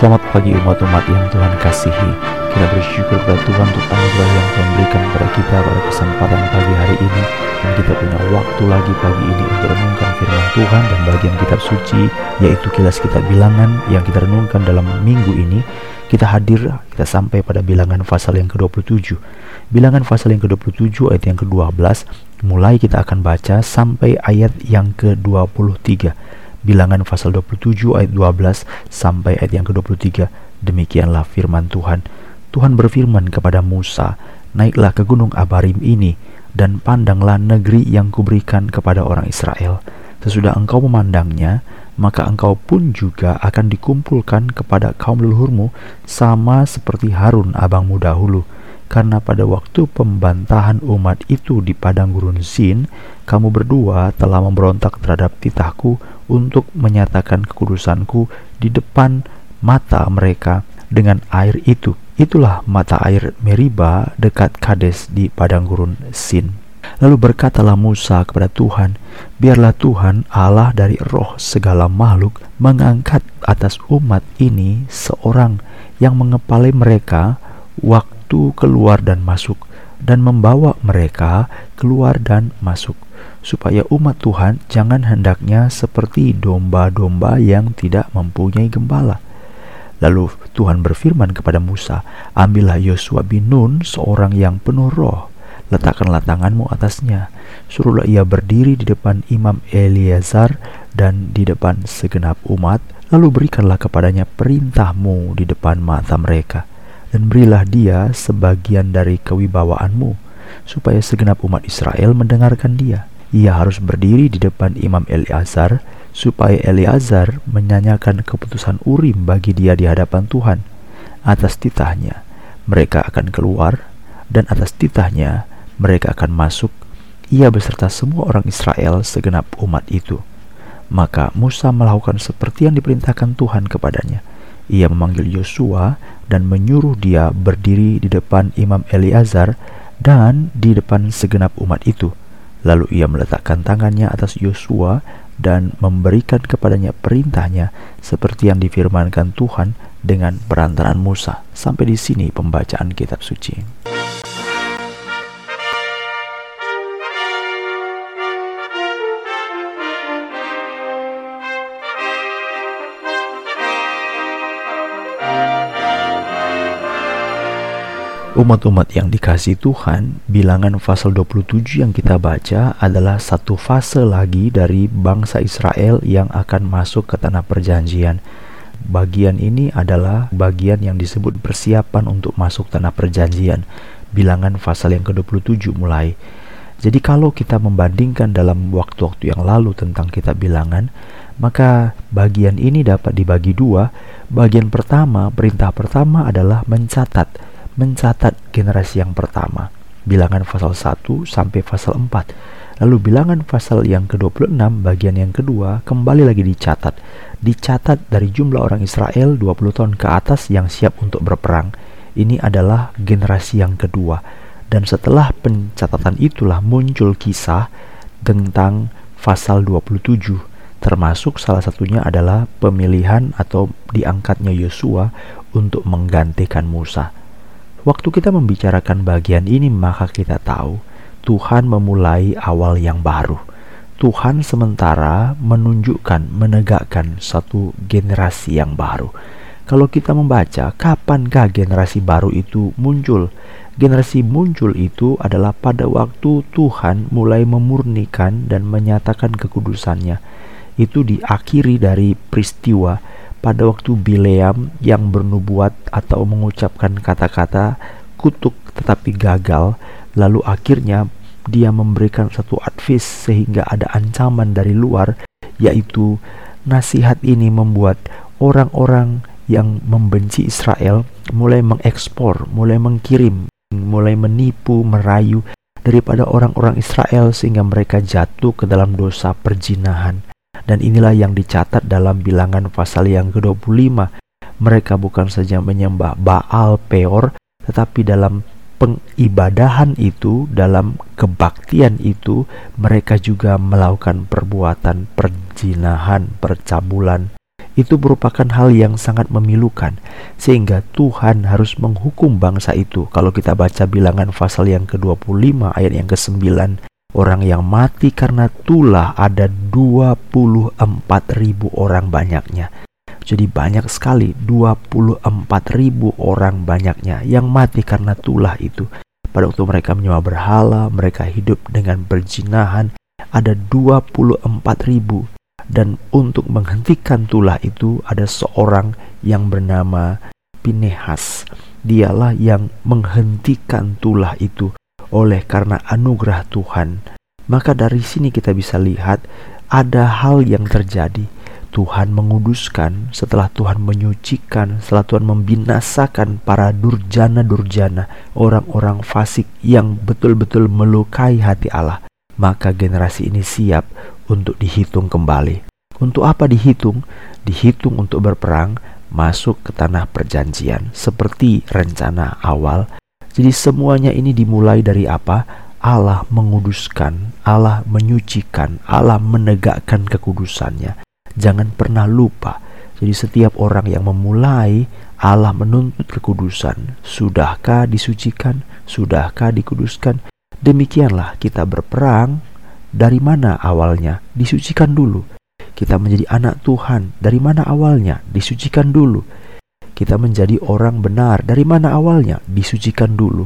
Selamat pagi umat-umat yang Tuhan kasihi. Kita bersyukur kepada Tuhan untuk anugerah yang Tuhan berikan kepada kita pada kesempatan pagi hari ini. Dan kita punya waktu lagi pagi ini untuk renungkan firman Tuhan dan bagian kitab suci Yaitu kilas kitab bilangan yang kita renungkan dalam minggu ini. Kita hadir, kita sampai pada bilangan pasal yang ke-27 Bilangan pasal yang ke-27 ayat yang ke-12 Mulai kita akan baca sampai ayat yang ke-23 Bilangan pasal 27 ayat 12 sampai ayat yang ke-23. Demikianlah firman Tuhan. Tuhan berfirman kepada Musa, "Naiklah ke gunung Abarim ini dan pandanglah negeri yang kuberikan kepada orang Israel. Sesudah engkau memandangnya, maka engkau pun juga akan dikumpulkan kepada kaum leluhurmu sama seperti Harun abangmu dahulu." Karena pada waktu pembantahan umat itu di padang gurun Zin, kamu berdua telah memberontak terhadap titahku untuk menyatakan kekudusanku di depan mata mereka dengan air itu. Itulah mata air Meriba dekat Kades di padang gurun Sin. Lalu berkatalah Musa kepada Tuhan, Biarlah Tuhan Allah dari roh segala makhluk mengangkat atas umat ini seorang yang mengepalai mereka waktu itu keluar dan masuk dan membawa mereka keluar dan masuk supaya umat Tuhan jangan hendaknya seperti domba-domba yang tidak mempunyai gembala. Lalu Tuhan berfirman kepada Musa, Ambillah Yosua bin Nun seorang yang penuh roh, letakkanlah tanganmu atasnya, suruhlah ia berdiri di depan Imam Eliazar dan di depan segenap umat, lalu berikanlah kepadanya perintahmu di depan mata mereka dan berilah dia sebagian dari kewibawaanmu, supaya segenap umat Israel mendengarkan dia. Ia harus berdiri di depan Imam Eliazar, supaya Eliazar menyanyikan keputusan Urim bagi dia di hadapan Tuhan. Atas titahnya, mereka akan keluar, dan atas titahnya, mereka akan masuk, ia beserta semua orang Israel segenap umat itu. Maka Musa melakukan seperti yang diperintahkan Tuhan kepadanya ia memanggil Yosua dan menyuruh dia berdiri di depan Imam Eliazar dan di depan segenap umat itu. Lalu ia meletakkan tangannya atas Yosua dan memberikan kepadanya perintahnya seperti yang difirmankan Tuhan dengan perantaraan Musa. Sampai di sini pembacaan kitab suci. Umat-umat yang dikasih Tuhan, bilangan pasal 27 yang kita baca adalah satu fase lagi dari bangsa Israel yang akan masuk ke tanah perjanjian. Bagian ini adalah bagian yang disebut persiapan untuk masuk tanah perjanjian. Bilangan pasal yang ke-27 mulai. Jadi kalau kita membandingkan dalam waktu-waktu yang lalu tentang kitab bilangan, maka bagian ini dapat dibagi dua. Bagian pertama, perintah pertama adalah mencatat mencatat generasi yang pertama, bilangan pasal 1 sampai pasal 4. Lalu bilangan pasal yang ke-26 bagian yang kedua kembali lagi dicatat. Dicatat dari jumlah orang Israel 20 tahun ke atas yang siap untuk berperang. Ini adalah generasi yang kedua. Dan setelah pencatatan itulah muncul kisah tentang pasal 27 termasuk salah satunya adalah pemilihan atau diangkatnya Yosua untuk menggantikan Musa. Waktu kita membicarakan bagian ini, maka kita tahu Tuhan memulai awal yang baru. Tuhan sementara menunjukkan, menegakkan satu generasi yang baru. Kalau kita membaca, kapankah generasi baru itu muncul? Generasi muncul itu adalah pada waktu Tuhan mulai memurnikan dan menyatakan kekudusannya. Itu diakhiri dari peristiwa pada waktu Bileam yang bernubuat atau mengucapkan kata-kata kutuk tetapi gagal, lalu akhirnya dia memberikan satu advis sehingga ada ancaman dari luar, yaitu nasihat ini membuat orang-orang yang membenci Israel mulai mengekspor, mulai mengkirim, mulai menipu, merayu daripada orang-orang Israel sehingga mereka jatuh ke dalam dosa perjinahan. Dan inilah yang dicatat dalam bilangan pasal yang ke-25. Mereka bukan saja menyembah Baal Peor, tetapi dalam pengibadahan itu, dalam kebaktian itu, mereka juga melakukan perbuatan perjinahan, percabulan itu merupakan hal yang sangat memilukan sehingga Tuhan harus menghukum bangsa itu kalau kita baca bilangan pasal yang ke-25 ayat yang ke-9 orang yang mati karena tulah ada 24 ribu orang banyaknya. Jadi banyak sekali 24 ribu orang banyaknya yang mati karena tulah itu. Pada waktu mereka menyembah berhala mereka hidup dengan berjinahan ada 24 ribu. Dan untuk menghentikan tulah itu ada seorang yang bernama Pinehas. Dialah yang menghentikan tulah itu oleh karena anugerah Tuhan. Maka dari sini kita bisa lihat ada hal yang terjadi. Tuhan menguduskan, setelah Tuhan menyucikan, setelah Tuhan membinasakan para durjana-durjana, orang-orang fasik yang betul-betul melukai hati Allah, maka generasi ini siap untuk dihitung kembali. Untuk apa dihitung? Dihitung untuk berperang masuk ke tanah perjanjian seperti rencana awal. Jadi semuanya ini dimulai dari apa? Allah menguduskan, Allah menyucikan, Allah menegakkan kekudusannya. Jangan pernah lupa. Jadi setiap orang yang memulai Allah menuntut kekudusan. Sudahkah disucikan? Sudahkah dikuduskan? Demikianlah kita berperang dari mana awalnya? Disucikan dulu. Kita menjadi anak Tuhan. Dari mana awalnya? Disucikan dulu. Kita menjadi orang benar. Dari mana awalnya? Disucikan dulu.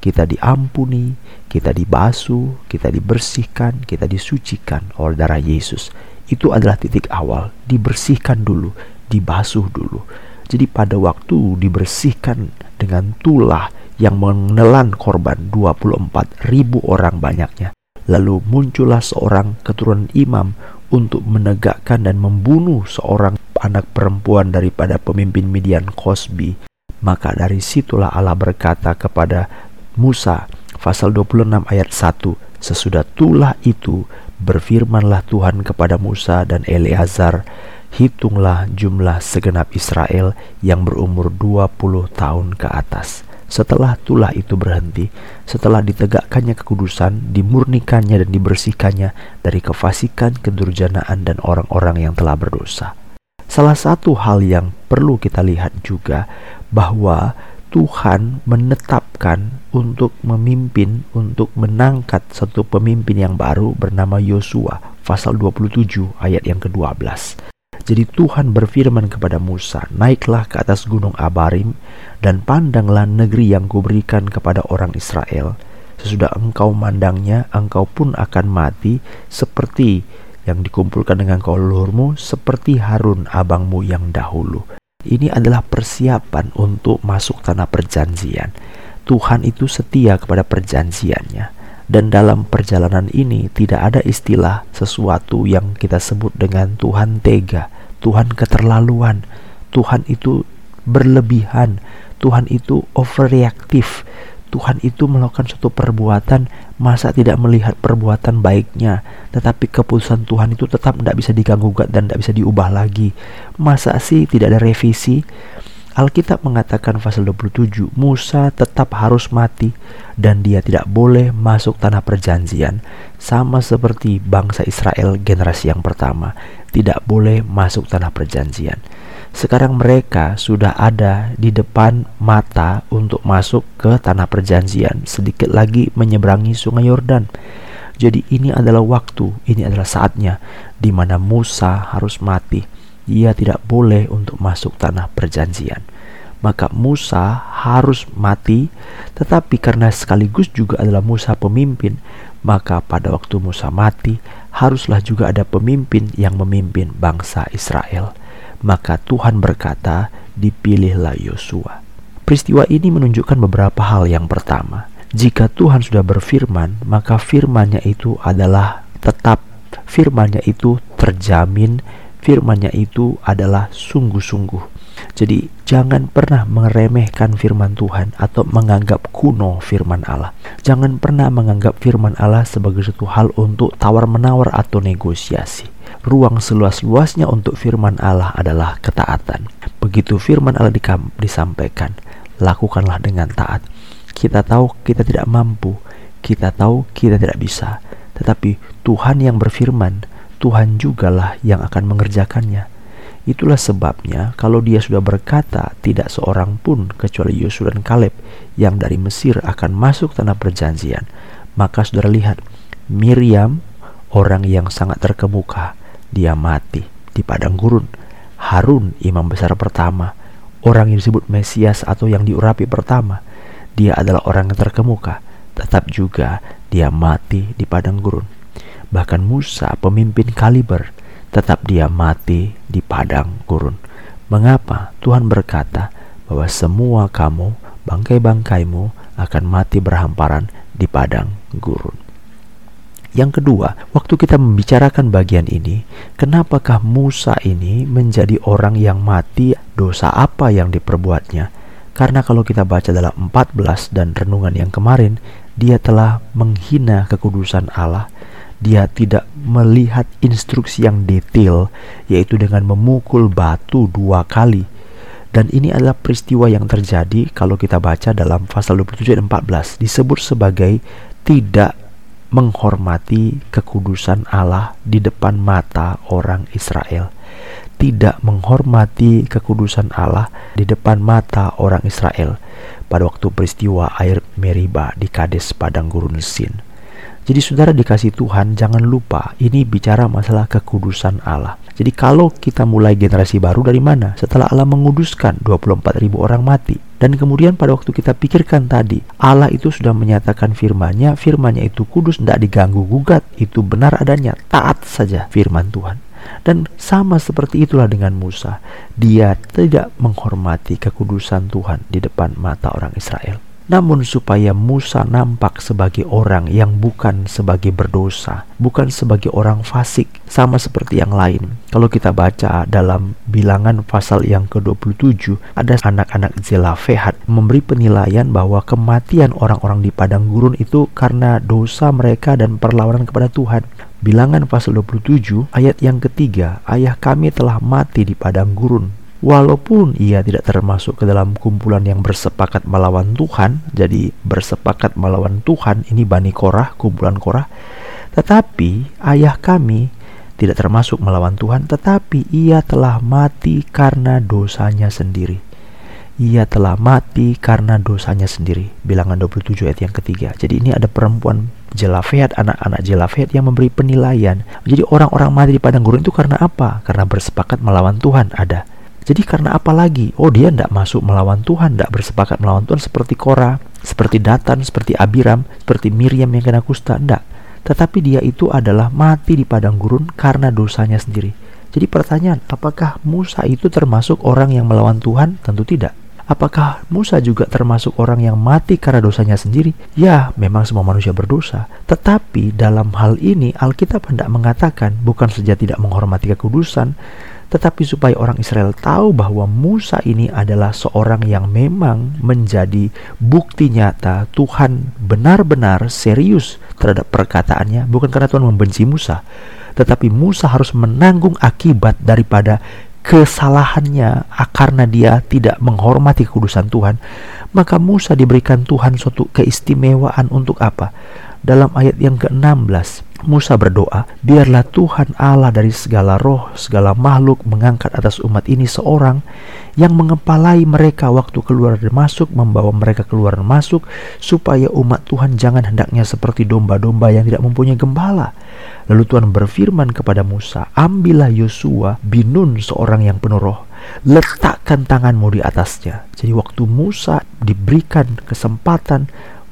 Kita diampuni, kita dibasuh, kita dibersihkan, kita disucikan oleh darah Yesus. Itu adalah titik awal. Dibersihkan dulu, dibasuh dulu. Jadi pada waktu dibersihkan dengan tulah yang menelan korban 24 ribu orang banyaknya. Lalu muncullah seorang keturunan imam untuk menegakkan dan membunuh seorang anak perempuan daripada pemimpin Midian Kosbi. Maka dari situlah Allah berkata kepada Musa, pasal 26 ayat 1, sesudah tulah itu berfirmanlah Tuhan kepada Musa dan Eleazar, hitunglah jumlah segenap Israel yang berumur 20 tahun ke atas setelah tulah itu berhenti, setelah ditegakkannya kekudusan, dimurnikannya dan dibersihkannya dari kefasikan, kedurjanaan, dan orang-orang yang telah berdosa. Salah satu hal yang perlu kita lihat juga bahwa Tuhan menetapkan untuk memimpin, untuk menangkat satu pemimpin yang baru bernama Yosua, pasal 27 ayat yang ke-12. Jadi Tuhan berfirman kepada Musa, "Naiklah ke atas gunung Abarim dan pandanglah negeri yang kuberikan kepada orang Israel. Sesudah engkau mandangnya, engkau pun akan mati seperti yang dikumpulkan dengan leluhurmu, seperti Harun abangmu yang dahulu." Ini adalah persiapan untuk masuk tanah perjanjian. Tuhan itu setia kepada perjanjiannya. Dan dalam perjalanan ini tidak ada istilah sesuatu yang kita sebut dengan Tuhan tega Tuhan keterlaluan, Tuhan itu berlebihan, Tuhan itu overreaktif, Tuhan itu melakukan suatu perbuatan masa tidak melihat perbuatan baiknya. Tetapi keputusan Tuhan itu tetap tidak bisa diganggu dan tidak bisa diubah lagi. Masa sih tidak ada revisi Alkitab mengatakan pasal 27 Musa tetap harus mati dan dia tidak boleh masuk tanah perjanjian sama seperti bangsa Israel generasi yang pertama tidak boleh masuk tanah perjanjian. Sekarang mereka sudah ada di depan mata untuk masuk ke tanah perjanjian, sedikit lagi menyeberangi Sungai Yordan. Jadi, ini adalah waktu, ini adalah saatnya di mana Musa harus mati. Ia tidak boleh untuk masuk tanah perjanjian. Maka Musa harus mati, tetapi karena sekaligus juga adalah Musa pemimpin, maka pada waktu Musa mati, haruslah juga ada pemimpin yang memimpin bangsa Israel. Maka Tuhan berkata, dipilihlah Yosua. Peristiwa ini menunjukkan beberapa hal. Yang pertama, jika Tuhan sudah berfirman, maka firmannya itu adalah tetap, firmannya itu terjamin, firmannya itu adalah sungguh-sungguh. Jadi jangan pernah meremehkan firman Tuhan atau menganggap kuno firman Allah. Jangan pernah menganggap firman Allah sebagai satu hal untuk tawar-menawar atau negosiasi. Ruang seluas-luasnya untuk firman Allah adalah ketaatan. Begitu firman Allah disampaikan, lakukanlah dengan taat. Kita tahu kita tidak mampu, kita tahu kita tidak bisa, tetapi Tuhan yang berfirman, Tuhan jugalah yang akan mengerjakannya Itulah sebabnya kalau dia sudah berkata tidak seorang pun kecuali Yosua dan Kaleb yang dari Mesir akan masuk tanah perjanjian, maka saudara lihat Miriam orang yang sangat terkemuka, dia mati di padang gurun. Harun imam besar pertama, orang yang disebut Mesias atau yang diurapi pertama, dia adalah orang yang terkemuka, tetap juga dia mati di padang gurun. Bahkan Musa, pemimpin Kaliber, tetap dia mati di padang gurun. Mengapa Tuhan berkata bahwa semua kamu, bangkai-bangkaimu akan mati berhamparan di padang gurun? Yang kedua, waktu kita membicarakan bagian ini, kenapakah Musa ini menjadi orang yang mati? Dosa apa yang diperbuatnya? Karena kalau kita baca dalam 14 dan renungan yang kemarin, dia telah menghina kekudusan Allah dia tidak melihat instruksi yang detail, yaitu dengan memukul batu dua kali. Dan ini adalah peristiwa yang terjadi kalau kita baca dalam pasal 27 dan 14 disebut sebagai tidak menghormati kekudusan Allah di depan mata orang Israel. Tidak menghormati kekudusan Allah di depan mata orang Israel pada waktu peristiwa air Meriba di Kades padang gurun Sin. Jadi saudara dikasih Tuhan jangan lupa ini bicara masalah kekudusan Allah. Jadi kalau kita mulai generasi baru dari mana? Setelah Allah menguduskan 24 ribu orang mati. Dan kemudian pada waktu kita pikirkan tadi, Allah itu sudah menyatakan firman-Nya, firman-Nya itu kudus, tidak diganggu gugat, itu benar adanya, taat saja firman Tuhan. Dan sama seperti itulah dengan Musa. Dia tidak menghormati kekudusan Tuhan di depan mata orang Israel namun supaya Musa nampak sebagai orang yang bukan sebagai berdosa, bukan sebagai orang fasik, sama seperti yang lain. Kalau kita baca dalam bilangan pasal yang ke-27, ada anak-anak Zelafehat memberi penilaian bahwa kematian orang-orang di padang gurun itu karena dosa mereka dan perlawanan kepada Tuhan. Bilangan pasal 27 ayat yang ketiga, ayah kami telah mati di padang gurun Walaupun ia tidak termasuk ke dalam kumpulan yang bersepakat melawan Tuhan, jadi bersepakat melawan Tuhan ini Bani Korah, kumpulan Korah, tetapi ayah kami tidak termasuk melawan Tuhan, tetapi ia telah mati karena dosanya sendiri. Ia telah mati karena dosanya sendiri. Bilangan 27 ayat yang ketiga. Jadi ini ada perempuan Jelafet, anak-anak Jelafet yang memberi penilaian. Jadi orang-orang mati di padang gurun itu karena apa? Karena bersepakat melawan Tuhan ada. Jadi karena apa lagi? Oh dia tidak masuk melawan Tuhan, tidak bersepakat melawan Tuhan seperti Korah, seperti Datan, seperti Abiram, seperti Miriam yang kena kusta, tidak. Tetapi dia itu adalah mati di padang gurun karena dosanya sendiri. Jadi pertanyaan, apakah Musa itu termasuk orang yang melawan Tuhan? Tentu tidak. Apakah Musa juga termasuk orang yang mati karena dosanya sendiri? Ya, memang semua manusia berdosa. Tetapi dalam hal ini Alkitab hendak mengatakan bukan saja tidak menghormati kekudusan, tetapi supaya orang Israel tahu bahwa Musa ini adalah seorang yang memang menjadi bukti nyata Tuhan benar-benar serius terhadap perkataannya, bukan karena Tuhan membenci Musa, tetapi Musa harus menanggung akibat daripada kesalahannya karena dia tidak menghormati kekudusan Tuhan, maka Musa diberikan Tuhan suatu keistimewaan untuk apa? Dalam ayat yang ke-16, Musa berdoa, biarlah Tuhan Allah dari segala roh, segala makhluk mengangkat atas umat ini seorang yang mengepalai mereka waktu keluar dan masuk, membawa mereka keluar dan masuk, supaya umat Tuhan jangan hendaknya seperti domba-domba yang tidak mempunyai gembala. Lalu Tuhan berfirman kepada Musa, ambillah Yosua binun seorang yang penuh roh, letakkan tanganmu di atasnya. Jadi waktu Musa diberikan kesempatan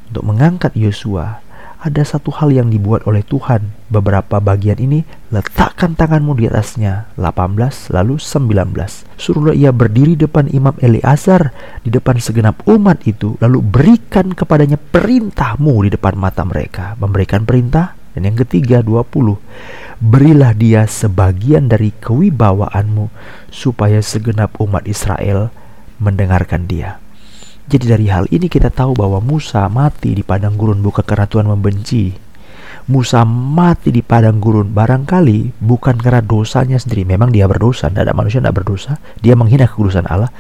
untuk mengangkat Yosua, ada satu hal yang dibuat oleh Tuhan. Beberapa bagian ini letakkan tanganmu di atasnya. 18 lalu 19. Suruhlah ia berdiri depan Imam Eleazar di depan segenap umat itu lalu berikan kepadanya perintahmu di depan mata mereka. Memberikan perintah dan yang ketiga 20 Berilah dia sebagian dari kewibawaanmu supaya segenap umat Israel mendengarkan dia. Jadi dari hal ini kita tahu bahwa Musa mati di padang gurun bukan karena Tuhan membenci. Musa mati di padang gurun barangkali bukan karena dosanya sendiri. Memang dia berdosa, tidak ada manusia tidak berdosa. Dia menghina kekudusan Allah.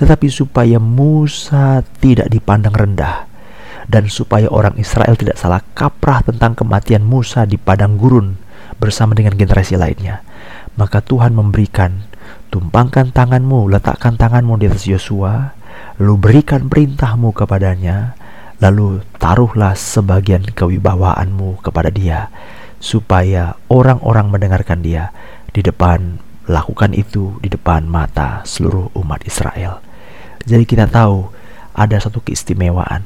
Tetapi supaya Musa tidak dipandang rendah. Dan supaya orang Israel tidak salah kaprah tentang kematian Musa di padang gurun bersama dengan generasi lainnya. Maka Tuhan memberikan tumpangkan tanganmu, letakkan tanganmu di atas Yosua, lalu berikan perintahmu kepadanya, lalu taruhlah sebagian kewibawaanmu kepada dia, supaya orang-orang mendengarkan dia di depan lakukan itu di depan mata seluruh umat Israel. Jadi kita tahu ada satu keistimewaan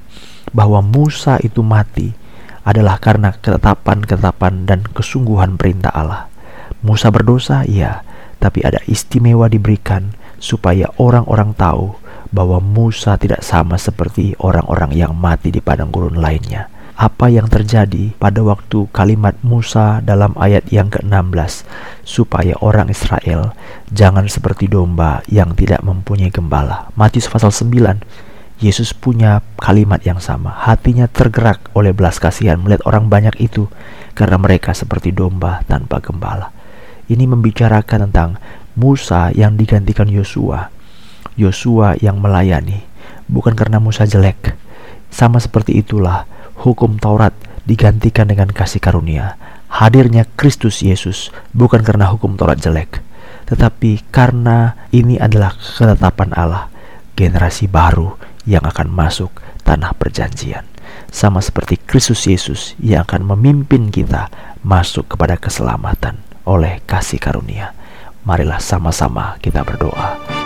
bahwa Musa itu mati adalah karena ketetapan-ketetapan dan kesungguhan perintah Allah. Musa berdosa, iya, tapi ada istimewa diberikan supaya orang-orang tahu bahwa Musa tidak sama seperti orang-orang yang mati di padang gurun lainnya apa yang terjadi pada waktu kalimat Musa dalam ayat yang ke-16 supaya orang Israel jangan seperti domba yang tidak mempunyai gembala. Matius pasal 9 Yesus punya kalimat yang sama. Hatinya tergerak oleh belas kasihan melihat orang banyak itu karena mereka seperti domba tanpa gembala. Ini membicarakan tentang Musa yang digantikan Yosua. Yosua yang melayani bukan karena Musa jelek. Sama seperti itulah hukum Taurat digantikan dengan kasih karunia. Hadirnya Kristus Yesus bukan karena hukum Taurat jelek, tetapi karena ini adalah ketetapan Allah, generasi baru yang akan masuk tanah perjanjian. Sama seperti Kristus Yesus yang akan memimpin kita masuk kepada keselamatan oleh kasih karunia. Marilah sama-sama kita berdoa.